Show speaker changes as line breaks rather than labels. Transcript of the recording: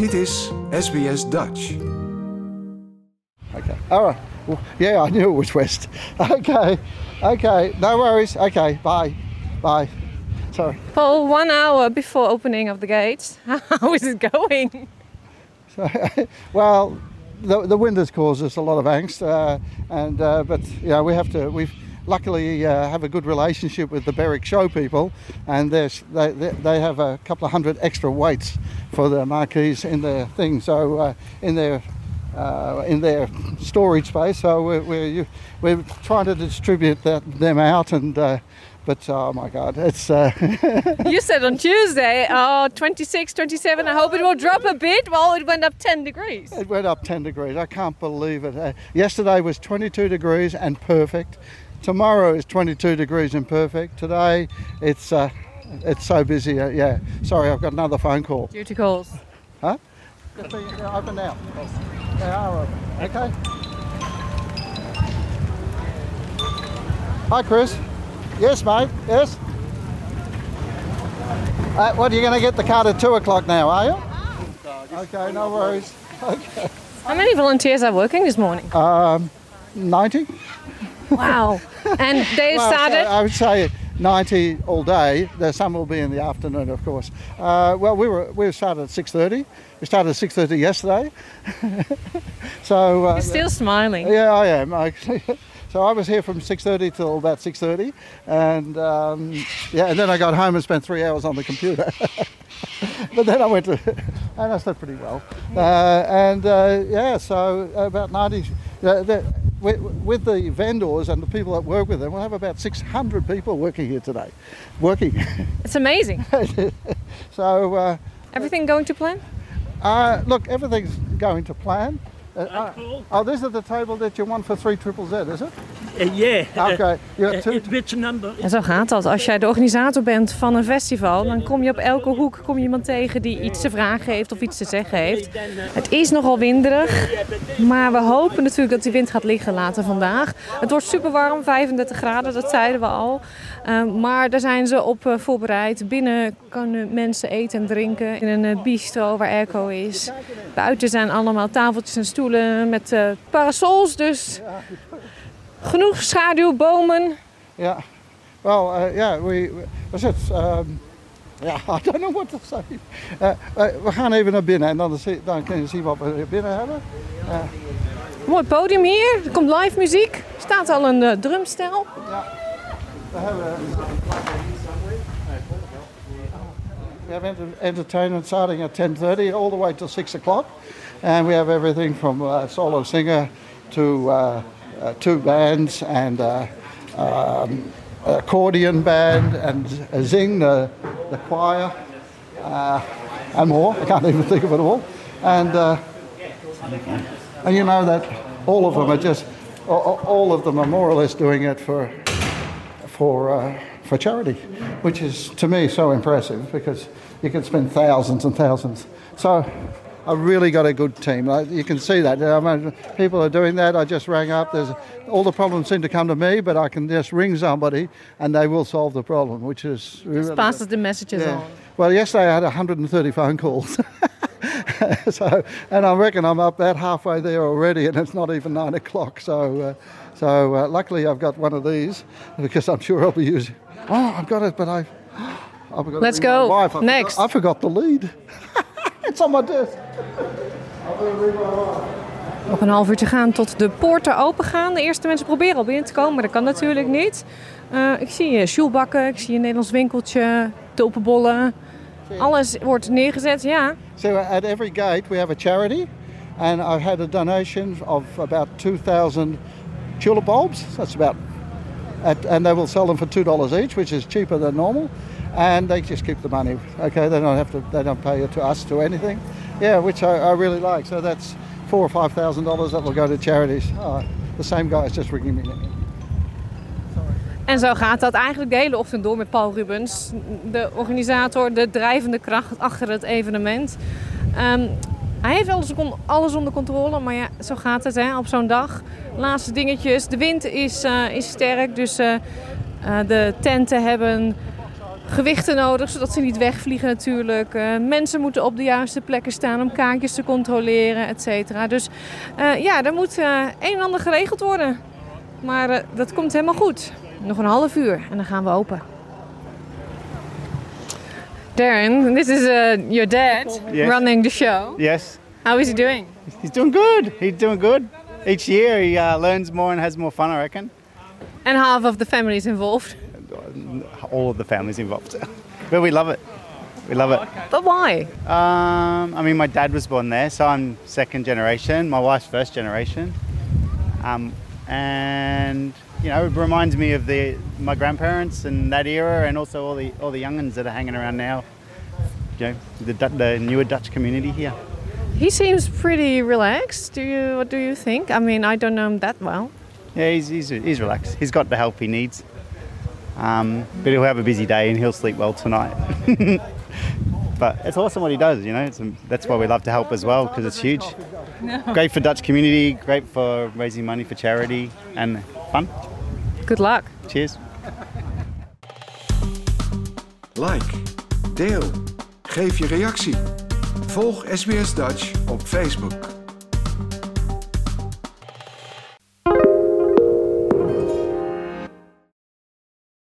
Dit is SBS Dutch.
Okay. All right. Well, yeah, I knew it was west. Okay. Okay. No worries. Okay. Bye. Bye. Sorry.
Paul, one hour before opening of the gates. How is it going?
Well, the, the wind has caused us a lot of angst, uh, and uh, but yeah, we have to. We've luckily uh, have a good relationship with the Berwick Show people, and they they they have a couple of hundred extra weights for the marquees in their thing. So uh, in their uh, in their storage space. So we're we're, we're trying to distribute that, them out and. Uh, but oh my God, it's uh,
you said on Tuesday, oh, 26, 27. I hope it will drop a bit. Well, it went up 10 degrees.
It went up 10 degrees. I can't believe it. Uh, yesterday was 22 degrees and perfect. Tomorrow is 22 degrees and perfect. Today it's uh, it's so busy. Uh, yeah. Sorry, I've got another phone call.
Duty calls.
Huh? They're open now. They are open. Okay. Hi, Chris. Yes, mate. Yes. Uh, what, are you going to get the card at 2 o'clock now, are you? Okay, no worries. Okay.
How many volunteers are working this morning?
Um, 90?
Wow. And they
Well,
started.
I would say 90 all day. There's some will be in the afternoon, of course. Uh, well, we were we started at 6:30. We started at 6:30 yesterday. so uh,
You're still smiling.
yeah, I am. So I was here from 6:30 till about 6:30, and um, yeah, and then I got home and spent three hours on the computer. but then I went to, and I slept pretty well. Uh, and uh, yeah, so about 90. Uh, the, with, with the vendors and the people that work with them, we'll have about 600 people working here today, working.
It's amazing.
so uh,
Everything going to plan?
uh, look, everything's going to plan. Uh, uh, oh, this is the table that you want for three triple Z, is it?
Uh, yeah.
Okay, you
Uh,
got two.
which number?
En zo gaat dat. Als jij de organisator bent van een festival, dan kom je op elke hoek kom je iemand tegen die iets te vragen heeft of iets te zeggen heeft. Het is nogal winderig, maar we hopen natuurlijk dat die wind gaat liggen later vandaag. Het wordt super warm, 35 graden, dat zeiden we al. Eh, maar daar zijn ze op eh, voorbereid. Binnen kunnen mensen eten en drinken in een eh, bistro waar airco is. Buiten zijn allemaal tafeltjes en stoelen met eh, parasols, dus genoeg schaduw, bomen.
Yeah. Well, uh, yeah, we, we was? Um, ja, I don't know what to say. Uh, uh, we gaan even naar binnen en dan, zie- dan kun je zien wat we binnen hebben.
Mooi podium hier. Er komt live muziek. Er staat al een eh, drumstel.
We hebben we have enter- entertainment starting at 10.30 all the way till 6 o'clock. And we have everything from uh, solo singer to two bands and uh, um, accordion band and a zing, the, the choir, uh, and more. I can't even think of it all. And, uh, and you know that all of them are just, all, of them are more or less doing it for for uh, for charity, which is to me so impressive because you can spend thousands and thousands. So I really got a good team. You can see that. I mean, people are doing that. I just rang up. There's all the problems seem to come to me, but I can just ring somebody and they will solve the problem, which is really
Passes de messages
yeah.
on.
Well, yesterday I had 130 phone calls. so, and I reckon I'm up that halfway there already, and it's not even nine o'clock. So, uh, so uh, luckily I've got one of these because I'm sure I'll be using. Oh, I've got it, but I. I've got
Let's go. Next.
I forgot the lead. it's wife.
Nog een half uur te gaan tot de poorten open gaan. De eerste mensen proberen al binnen te komen, maar dat kan natuurlijk niet. Eh, ik zie uh, sjoelbakken, ik zie een Nederlands winkeltje, tulpenbollen. Alles wordt neergezet, ja.
So at every gate we have a charity, and I've had a donation of about 2,000 tulip bulbs. That's about, at, and they will sell them for two dollars each, which is cheaper than normal, and they just keep the money. Okay, they don't have to, they don't pay it to us to anything. Yeah, which I, I really like. So that's four or five thousand dollars that will go to charities. Oh, the same guy is just ringing me.
En zo gaat dat eigenlijk de hele ochtend door met Paul Rubens. De organisator, de drijvende kracht achter het evenement. Ehm, hij heeft alles, alles onder controle, maar ja, zo gaat het hè, op zo'n dag. Laatste dingetjes. De wind is, eh, is sterk, dus eh, eh, de tenten hebben gewichten nodig, zodat ze niet wegvliegen natuurlijk. Uh, mensen moeten op de juiste plekken staan om kaartjes te controleren, et cetera. Dus uh, ja, er moet uh, een en ander geregeld worden. Maar dat komt helemaal goed. Nog een half uur en dan gaan we open. Darren, this is your dad
Yes.
running the show.
Yes,
How is he doing?
he's doing good. He's doing good. Each year he uh, learns more and has more fun, I reckon.
And half of the family is involved.
All of the families involved. but we love it. We love it.
But why?
Um, I mean, my dad was born there, so I'm second generation. My wife's first generation. Um, and you know, it reminds me of the my grandparents and that era, and also all the all the youngins that are hanging around now. You know, the, the newer Dutch community here.
He seems pretty relaxed. Do you? What do you think? I mean, I don't know him that well.
Yeah, he's, he's, he's relaxed. He's got the help he needs. Um, but he'll have a busy day and he'll sleep well tonight. but it's awesome what he does, you know. It's, that's why we love to help as well because it's huge. Great for Dutch community, great for raising money for charity, and fun.
Good luck.
Cheers.
Like, deel, geef je reactie. Volg SBS Dutch op Facebook.